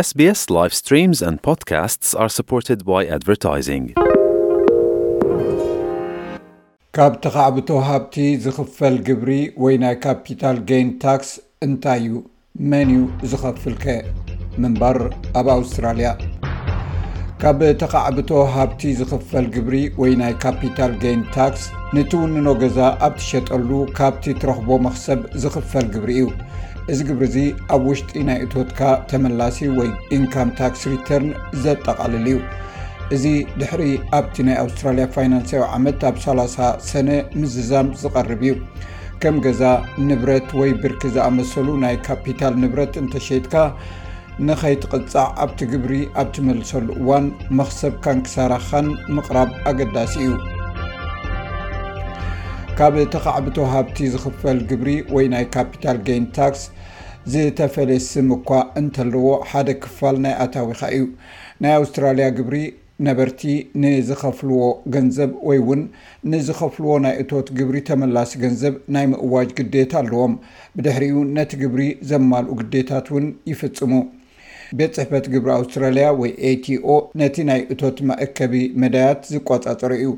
SBS live streams and podcasts are supported by advertising. ካብ ተኻዕብቶ ሃብቲ ዝኽፈል ግብሪ ወይ ናይ ካፒታል ገይን ታክስ እንታይ እዩ? መን እዩ ዝኸፍልከ? ምንባር ኣብ ኣውስትራልያ ካብ ተኻዕብቶ ሃብቲ ዝኽፈል ግብሪ ወይ ናይ ካፒታል ገይን ታክስ ንትውንኖ ገዛ ኣብ ትሸጠሉ ካብቲ ትረኽቦ መኽሰብ ዝኽፈል ግብሪ እዩ። እዚ ግብሪ እዚ ኣብ ውሽጢ ናይ እቶትካ ተመላሲ ወይ ኢንካም ታክስ ሪተርን ዘጠቓልል እዩ። እዚ ድሕሪ ኣብቲ ናይ ኣውስትራልያ ፋይናንስያዊ ዓመት ኣብ 30 ሰነ ምዝዛም ዝቐርብ እዩ። ከም ገዛ፣ ንብረት ወይ ብርኪ ዝኣመሰሉ ናይ ካፒታል ንብረት እንተሸይጥካ፣ ንኸይትቕጻዕ ኣብቲ ግብሪ ኣብ ትመልሰሉ እዋን መኽሰብካን ክሳራኻን ምቕራብ ኣገዳሲ እዩ። ካብ ተኻዕብቶ ሃብቲ ዝኽፈል ግብሪ ወይ ናይ ካፒታል ገይን ታክስ ዝተፈለየ ስም እኳ እንተለዎ ሓደ ክፋል ናይ ኣታዊኻ እዩ። ናይ ኣውስትራሊያ ግብሪ ነበርቲ ንዝኸፍልዎ ገንዘብ ወይ እውን ንዝኸፍልዎ ናይ እቶት ግብሪ ተመላሲ ገንዘብ ናይ ምእዋጅ ግዴታ ኣለዎም። ብድሕሪኡ ነቲ ግብሪ ዘማልኡ ግዴታት እውን ይፍፅሙ። ቤት ፅሕፈት ግብሪ ኣውስትራሊያ ወይ ATO ነቲ ናይ እቶት መእከቢ መዳያት ዝቆፃፀሮ እዩ።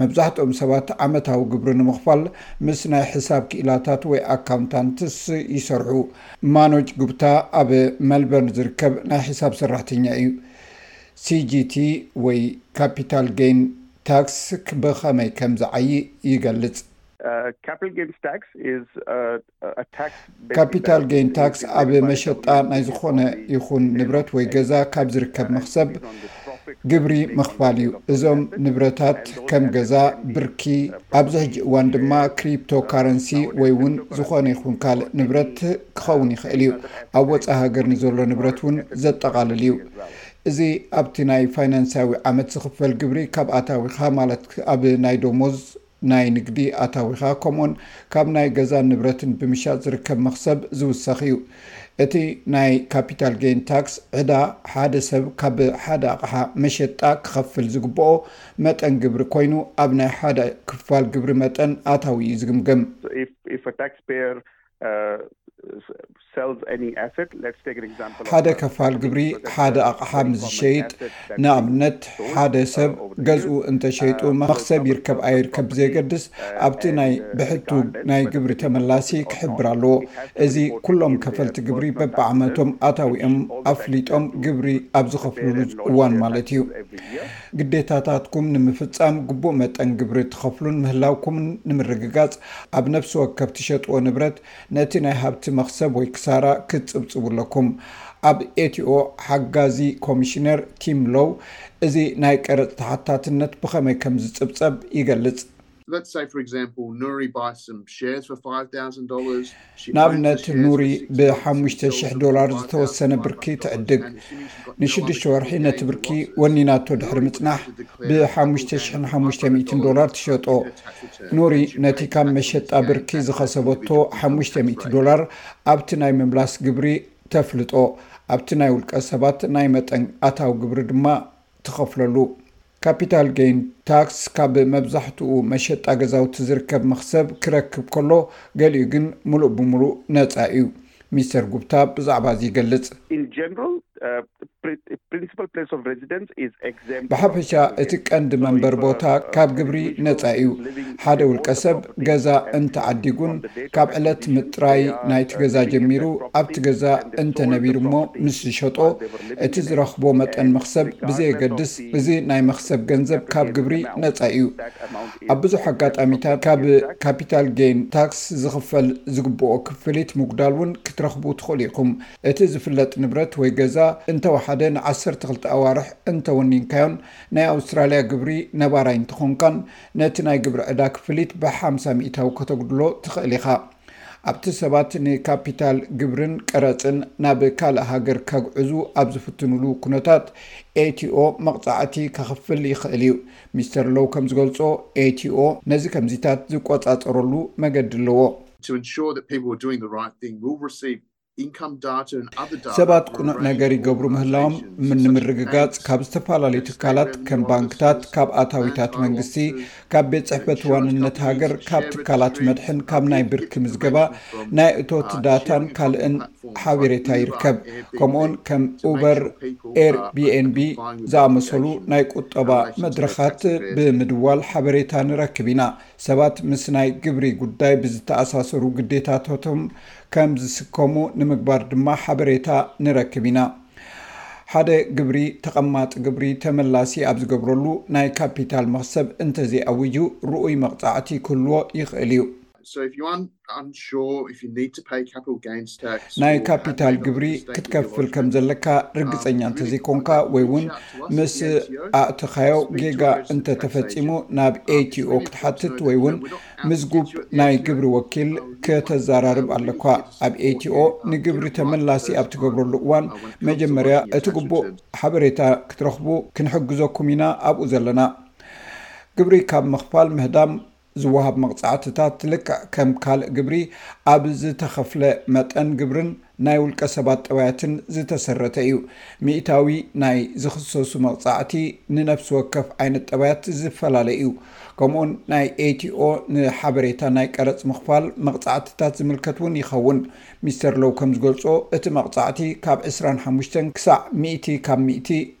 መብዛሕትኦም ሰባት ዓመታዊ ግብሪ ንምኽፋል ምስ ናይ ሕሳብ ክኢላታት ወይ ኣካውንታንትስ ይሰርሑ። ማኖጅ ጉፕታ ኣብ መልበርን ዝርከብ ናይ ሕሳብ ሰራሕተኛ እዩ። CGT ወይ Capital Gain Tax ብኸመይ ከም ዝዓዪ ይገልጽ። Capital Gains Tax is a tax basically that is Capital Gain Tax ኣብ መሸጣ ናይ ዝኾነ ይኹን ንብረት ወይ ገዛ ካብ ዝርከብ መኽሰብ ግብሪ ምኽፋል እዩ። እዞም ንብረታት ከም ገዛ፣ ብርኪ፣ ኣብዚ ሕጂ እዋን ድማ ክሪፕቶካረንሲ ወይ'ውን ዝኾነ ይኹን ካልእ ንብረት፣ ክኸውን ይኽእል እዩ፣ ኣብ ወጻኢ ሃገር ንዘሎ ንብረት እውን ዘጠቓልል እዩ። እዚ ኣብቲ ናይ ፋይናንስያዊ ዓመት ዝኽፈል ግብሪ ካብ ኣታዊኻ ማለት ኣብ ናይ ደሞዝ፣ ናይ ንግዲ ኣታዊኻ ከምኡውን ካብ ናይ ገዛን ንብረትን ብምሻጥ ዝርከብ መኽሰብ ዝውሰኽ እዩ። እቲ ናይ ካፒታል ገይን ታክስ ዕዳ ሓደ ሰብ ካብ ሓደ ኣቕሓ መሸጣ ክኸፍል ዝግብኦ መጠን ግብሪ ኮይኑ ኣብ ናይ ሓደ ክፋል ግብሪ መጠን ኣታዊ እዩ ዝግምገም። ሓደ ከፋል ግብሪ ሓደ ኣቕሓ ምስ ዝሸይጥ፣ ንኣብነት ሓደ ሰብ ገዝኡ እንተ ሸይጡ መኽሰብ ይርከብ ኣይርከብ ብዘየገድስ ኣብቲ ናይ ብሕቱ ናይ ግብሪ ተመላሲ ክሕብር ኣለዎ። እዚ ኩሎም ከፈልቲ ግብሪ በብዓመቶም ኣታዊኦም ኣፍሊጦም ግብሪ ኣብ ዝኸፍልሉ እዋን ማለት እዩ። ግዴታታትኩም ንምፍጻም ግቡእ መጠን ግብሪ ትኸፍሉን ምህላውኩም ንምርግጋጽ፣ ኣብ ነፍሲ ወከፍ ትሸጥዎ ንብረት ነቲ ናይ ሃብቲ መኽሰብ ወይ ክሳራ ክትጽብጽቡ ኣለኩም። ኣብ ኤቲኦ ሓጋዚ ኮሚሽነር ቲም ሎው እዚ ናይ ቀረጽ ተሓታትነት ብኸመይ ከም ዝጽብጸብ ይገልጽ። ንኣብነት ኑሪ ብሓሙሽተ ሽሕ ዶላር ዝተወሰነ ብርኪ ትዕድግ። ንሽዱሽተ ወርሒ ነቲ ብርኪ ወኒናቶ ድሕሪ ምጽናሕ ብሓሙሽተ ሽሕን ሓሙሽተ ሚእትን ዶላር ትሸጦ። ኑሪ ነቲ ካብ መሸጣ ብርኪ ዝኸሰበቶ ሓሙሽተ ሚእቲ ዶላር ኣብቲ ናይ ምምላስ ግብሪ ተፍልጦ፣ ኣብቲ ናይ ውልቀሰባት ናይ መጠን ኣታዊ ግብሪ ድማ ትኸፍለሉ። ካፒታል ገይን ታክስ ካብ መብዛሕትኡ መሸጣ ገዛውቲ ዝርከብ መኽሰብ ክረክብ ከሎ፣ ገሊኡ ግን ምሉእ ብምሉእ ነጻ እዩ። ሚስተር ጉፕታ ብዛዕባ እዚ ይገልጽ። ብሓፈሻ እቲ ቀንዲ መንበሪ ቦታ ካብ ግብሪ ነጻ እዩ። ሓደ ውልቀሰብ ገዛ እንተ ዓዲጉን ካብ ዕለት ምጥራይ ናይቲ ገዛ ጀሚሩ ኣብቲ ገዛ እንተ ነቢሩ'ሞ ምስ ዝሸጦ፣ እቲ ዝረኽቦ መጠን መኽሰብ ብዘየገድስ፣ እዚ ናይ መኽሰብ ገንዘብ ካብ ግብሪ ነጻ እዩ። ኣብ ብዙሕ ኣጋጣሚታት ካብ ካፒታል ጌይን ታክስ ዝኽፈል ዝግብኦ ክፍሊት ምጉዳል እውን ክትረኽቡ ትኽእሉ ኢኹም። እቲ ዝፍለጥ ንብረት ወይ ገዛ እንተወሓደ ን ዓሰርተ ክልተ ኣዋርሕ እንተወኒንካዮን ናይ ኣውስትራልያ ግብሪ ነባራይ እንተኾንካን ነቲ ናይ ግብሪ ዕዳ ክፍሊት ብ ሓምሳ ሚኢታዊ ከተጉድሎ ትኽእል ኢኻ። ኣብቲ ሰባት ንካፒታል ግብርን ቀረጽን ናብ ካልእ ሃገር ከግዕዙ ኣብ ዝፍትኑሉ ኩነታት ኤቲኦ መቕጻዕቲ ከኽፍል ይኽእል እዩ። ሚስተር ሎው ከም ዝገልጾ፣ ኤቲኦ ነዚ ከምዚታት ዝቆጻጸረሉ መገዲ ኣለዎ። ሰባት ቅኑዕ ነገር ይገብሩ ምህላዎም ንምርግጋፅ ካብ ዝተፈላለዩ ትካላት ከም ባንክታት፣ ካብ ኣታዊታት መንግስቲ፣ ካብ ቤት ፅሕፈት ዋንነት ሃገር፣ ካብ ትካላት መድሕን፣ ካብ ናይ ብርኪ ምዝገባ፣ ናይ እቶት ዳታን ካልእን ሓቤሬታ ይርከብ። ከምኡውን ከም ኡበር፣ ኤር ቢኤንቢ ዝኣመሰሉ ናይ ቁጠባ መድረኻት ብምድዋል ሓበሬታ ንረክብ ኢና። ሰባት ምስ ናይ ግብሪ ጉዳይ ብዝተኣሳሰሩ ግዴታታቶም ከም ዝስከሙ ንምግባር ድማ ሓበሬታ ንረክብ ኢና። ሓደ ግብሪ ተቐማጢ ግብሪ ተመላሲ ኣብ ዝገብረሉ ናይ ካፒታል መኽሰብ እንተዘይኣዊጁ ርኡይ መቕጻዕቲ ክህልዎ ይኽእል እዩ። ናይ ካፒታል ግብሪ ክትከፍል ከም ዘለካ ርግጸኛ እንተዘይኮንካ ወይ'ውን ምስ ኣእተኻዮ ጌጋ እንተተፈጺሙ ናብ ATO ክትሓትት ወይ'ውን ምዝጉብ ናይ ግብሪ ወኪል ከተዛራርብ ኣለኳ። ኣብ ATO ንግብሪ ተመላሲ ኣብ ትገብረሉ እዋን መጀመርያ እቲ ግቡእ ሓበሬታ ክትረኽቡ ክንሕግዘኩም ኢና ኣብኡ ዘለና። ግብሪ ካብ ምኽፋል ምህዳም ዝወሃብ መቕጻዕትታት ልክዕ ከም ካልእ ግብሪ ኣብ ዝተኸፍለ መጠን ግብርን ናይ ውልቀ ሰባት ጠባያትን ዝተሰረተ እዩ። ሚኢታዊ ናይ ዝኽሰሱ መቕጻዕቲ ንነፍሲ ወከፍ ዓይነት ጠባያት ዝፈላለ እዩ። ከምኡውን ናይ ATO ንሓበሬታ ናይ ቀረጽ ምኽፋል መቕጻዕትታት ዝምልከት እውን ይኸውን። ሚስተር ሎው ከም ዝገልጾ እቲ መቕጻዕቲ ካብ ዕስራን ሓሙሽተን ክሳዕ ሚእቲ ካብ ሚእቲ፣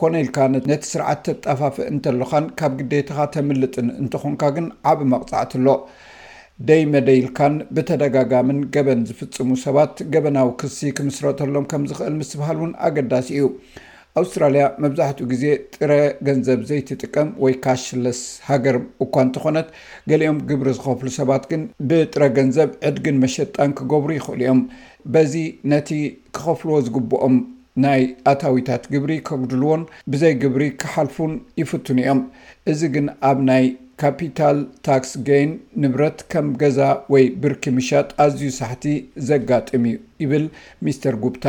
ኮነ ኢልካ ነቲ ስርዓት ተጣፋፍእ እንተሎኻን ካብ ግዴታኻ ተምልጥን እንተኾንካ ግን ዓቢ መቕጻዕቲ ኣሎ። ደይ መደይ ኢልካን ብተደጋጋምን ገበን ዝፍጽሙ ሰባት ገበናዊ ክሲ ክምስረተሎም ከም ዝኽእል ምስብሃል እውን ኣገዳሲ እዩ። ኣውስትራልያ መብዛሕትኡ ግዜ ጥረ ገንዘብ ዘይትጥቀም ወይ ካሽለስ ሃገር እኳ እንተኾነት፣ ገሊኦም ግብሪ ዝኸፍሉ ሰባት ግን ብጥረ ገንዘብ ዕድግን መሸጣን ክገብሩ ይኽእሉ እዮም። በዚ ነቲ ክኸፍልዎ ዝግብኦም ናይ ኣታዊታት ግብሪ ከጉድልዎን ብዘይ ግብሪ ክሓልፉን ይፍትኑ እዮም። እዚ ግን ኣብ ናይ ካፒታል ታክስ ገይን፣ ንብረት ከም ገዛ ወይ ብርኪ ምሻጥ ኣዝዩ ሳሕቲ ዘጋጥም እዩ ይብል ሚስተር ጉፕታ።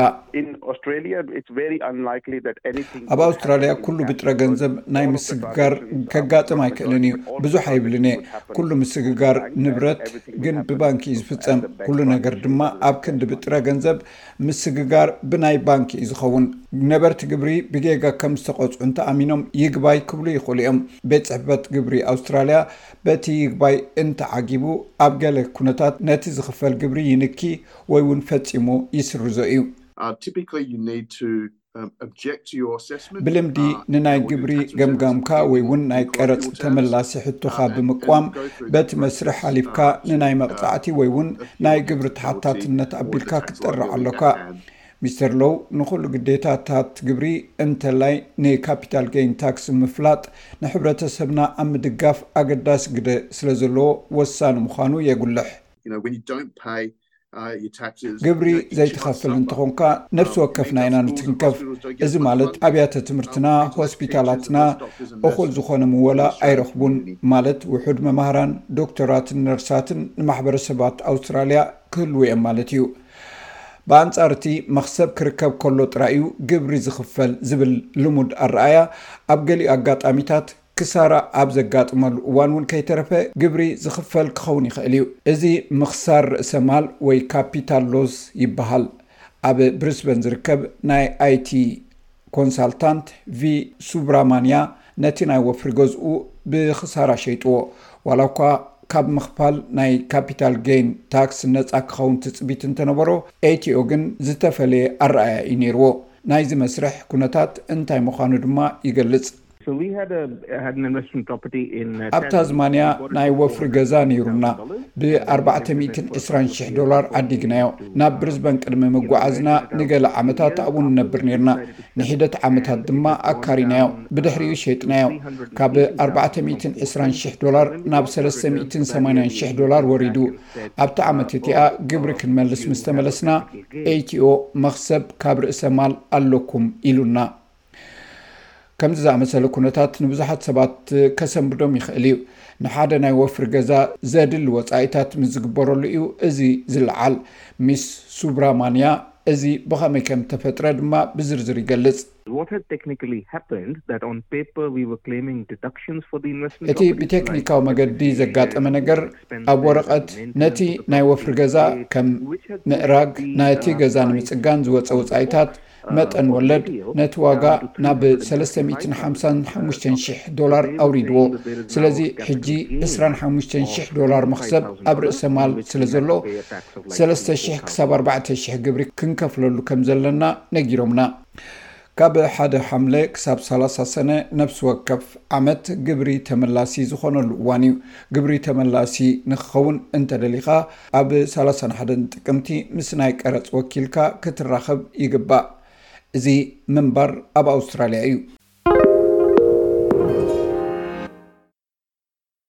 ኣብ ኣውስትራልያ ኩሉ ብጥረ ገንዘብ ናይ ምስግጋር ከጋጥም ኣይክእልን እዩ ብዙሕ ኣይብልን እየ። ኩሉ ምስግጋር ንብረት ግን ብባንኪ እዩ ዝፍፀም፣ ኩሉ ነገር ድማ ኣብ ክንዲ ብጥረ ገንዘብ ምስግጋር ብናይ ባንክ እዩ ዝኸውን። ነበርቲ ግብሪ ብጌጋ ከም ዝተቐጽዑ እንተኣሚኖም ይግባይ ክብሉ ይኽእሉ እዮም። ቤት ጽሕፈት ግብሪ ኣውስትራልያ በቲ ይግባይ እንተዓጊቡ ኣብ ገለ ኩነታት ነቲ ዝኽፈል ግብሪ ይንኪ ወይ'ውን ፈጺሙ ይስርዞ እዩ። Typically you need to ብልምዲ ንናይ ግብሪ ገምጋምካ ወይ ውን ናይ ቀረፅ ተመላሲ ሕቶኻ ብምቅዋም በቲ መስርሕ ሓሊፍካ ንናይ መቕፃዕቲ ወይ ውን ናይ ግብሪ ተሓታትነት ኣቢልካ ክትጠርዕ ኣሎካ። ሚስተር ሎው ንኹሉ ግዴታታት ግብሪ እንተላይ ንካፒታል ገይን ታክስ ምፍላጥ ንሕብረተሰብና ኣብ ምድጋፍ ኣገዳሲ ግደ ስለዘለዎ ወሳኒ ምዃኑ የጉልሕ። ግብሪ ዘይትኸፍል እንተኾንካ ነብሲ ወከፍና ኢና ንትንከፍ። እዚ ማለት ኣብያተ ትምህርትና፣ ሆስፒታላትና እኹል ዝኾነ ምወላ ኣይረኽቡን። ማለት ውሑድ መማህራን፣ ዶክተራትን ነርሳትን ንማሕበረሰባት ኣውስትራልያ ክህልዉ እዮም ማለት እዩ። ብኣንጻር እቲ መኽሰብ ክርከብ ከሎ ጥራይ እዩ ግብሪ ዝኽፈል ዝብል ልሙድ ኣረኣእያ ኣብ ገሊኡ ኣጋጣሚታት ክሳራ ኣብ ዘጋጥመሉ እዋን እውን ከይተረፈ ግብሪ ዝኽፈል ክኸውን ይኽእል እዩ። እዚ ምኽሳር ርእሰ ማል ወይ ካፒታል ሎስ ይበሃል። ኣብ ብሪስበን ዝርከብ ናይ ኣይቲ ኮንሳልታንት ቪ ሱብራማንያ ነቲ ናይ ወፍሪ ገዝኡ ብኽሳራ ሸይጥዎ። ዋላ እኳ ካብ ምኽፋል ናይ ካፒታል ገይን ታክስ ነጻ ክኸውን ትጽቢት እንተነበሮ፣ ኤቲኦ ግን ዝተፈለየ ኣረኣእያ እዩ ነይርዎ። ናይዚ መስርሕ ኩነታት እንታይ ምዃኑ ድማ ይገልጽ። ኣብ ታዝማንያ ናይ ወፍሪ ገዛ ነይሩና። ብ ኣርባዕተ ሚእትን ዕስራን ሽሕ ዶላር ዓዲግናዮ። ናብ ብሪዝበን ቅድሚ ምጕዓዝና ንገለ ዓመታት ኣብኡ ንነብር ኔርና። ንሒደት ዓመታት ድማ ኣካሪናዮ፣ ብድሕሪኡ ሸይጥናዮ። ካብ ኣርባዕተ ሚእትን ዕስራን ሽሕ ዶላር ናብ ሰለስተ ሚእትን ሰማንያን ሽሕ ዶላር ወሪዱ። ኣብታ ዓመት እቲኣ ግብሪ ክንመልስ ምስ ተመለስና፣ ATO መኽሰብ ካብ ርእሰ ማል ኣሎኩም ኢሉና። ከምዚ ዝኣመሰለ ኩነታት ንብዙሓት ሰባት ከሰንብዶም ይኽእል እዩ። ንሓደ ናይ ወፍሪ ገዛ ዘድሊ ወጻኢታት ምስ ዝግበረሉ እዩ እዚ ዝለዓል። ሚስ ሱብራማንያ እዚ ብኸመይ ከም እተፈጥረ ድማ ብዝርዝር ይገልጽ። እቲ ብቴክኒካዊ መገዲ ዘጋጠመ ነገር፣ ኣብ ወረቐት ነቲ ናይ ወፍሪ ገዛ ከም ምእራግ፣ ነቲ ገዛ ንምጽጋን ዝወጸ ወጻኢታት፣ መጠን ወለድ ነቲ ዋጋ ናብ ሰለስተ ሚእትን ሓምሳን ሓሙሽተን ሽሕ ዶላር ኣውሪድዎ። ስለዚ ሕጂ ዕስራን ሓሙሽተን ሽሕ ዶላር መኽሰብ ኣብ ርእሰ ማል ስለ ዘሎ፣ ሰለስተ ሽሕ ክሳብ ኣርባዕተ ሽሕ ግብሪ ክንከፍለሉ ከም ዘለና ነጊሮምና። ካብ ሓደ ሓምለ ክሳብ ሰላሳ ሰነ ነፍሲ ወከፍ ዓመት ግብሪ ተመላሲ ዝኾነሉ እዋን እዩ። ግብሪ ተመላሲ ንኽኸውን እንተደሊኻ ኣብ ሰላሳን ሓደን ጥቅምቲ ምስ ናይ ቀረጽ ወኪልካ ክትራኸብ ይግባእ። እዚ ምንባር ኣብ ኣውስትራልያ እዩ።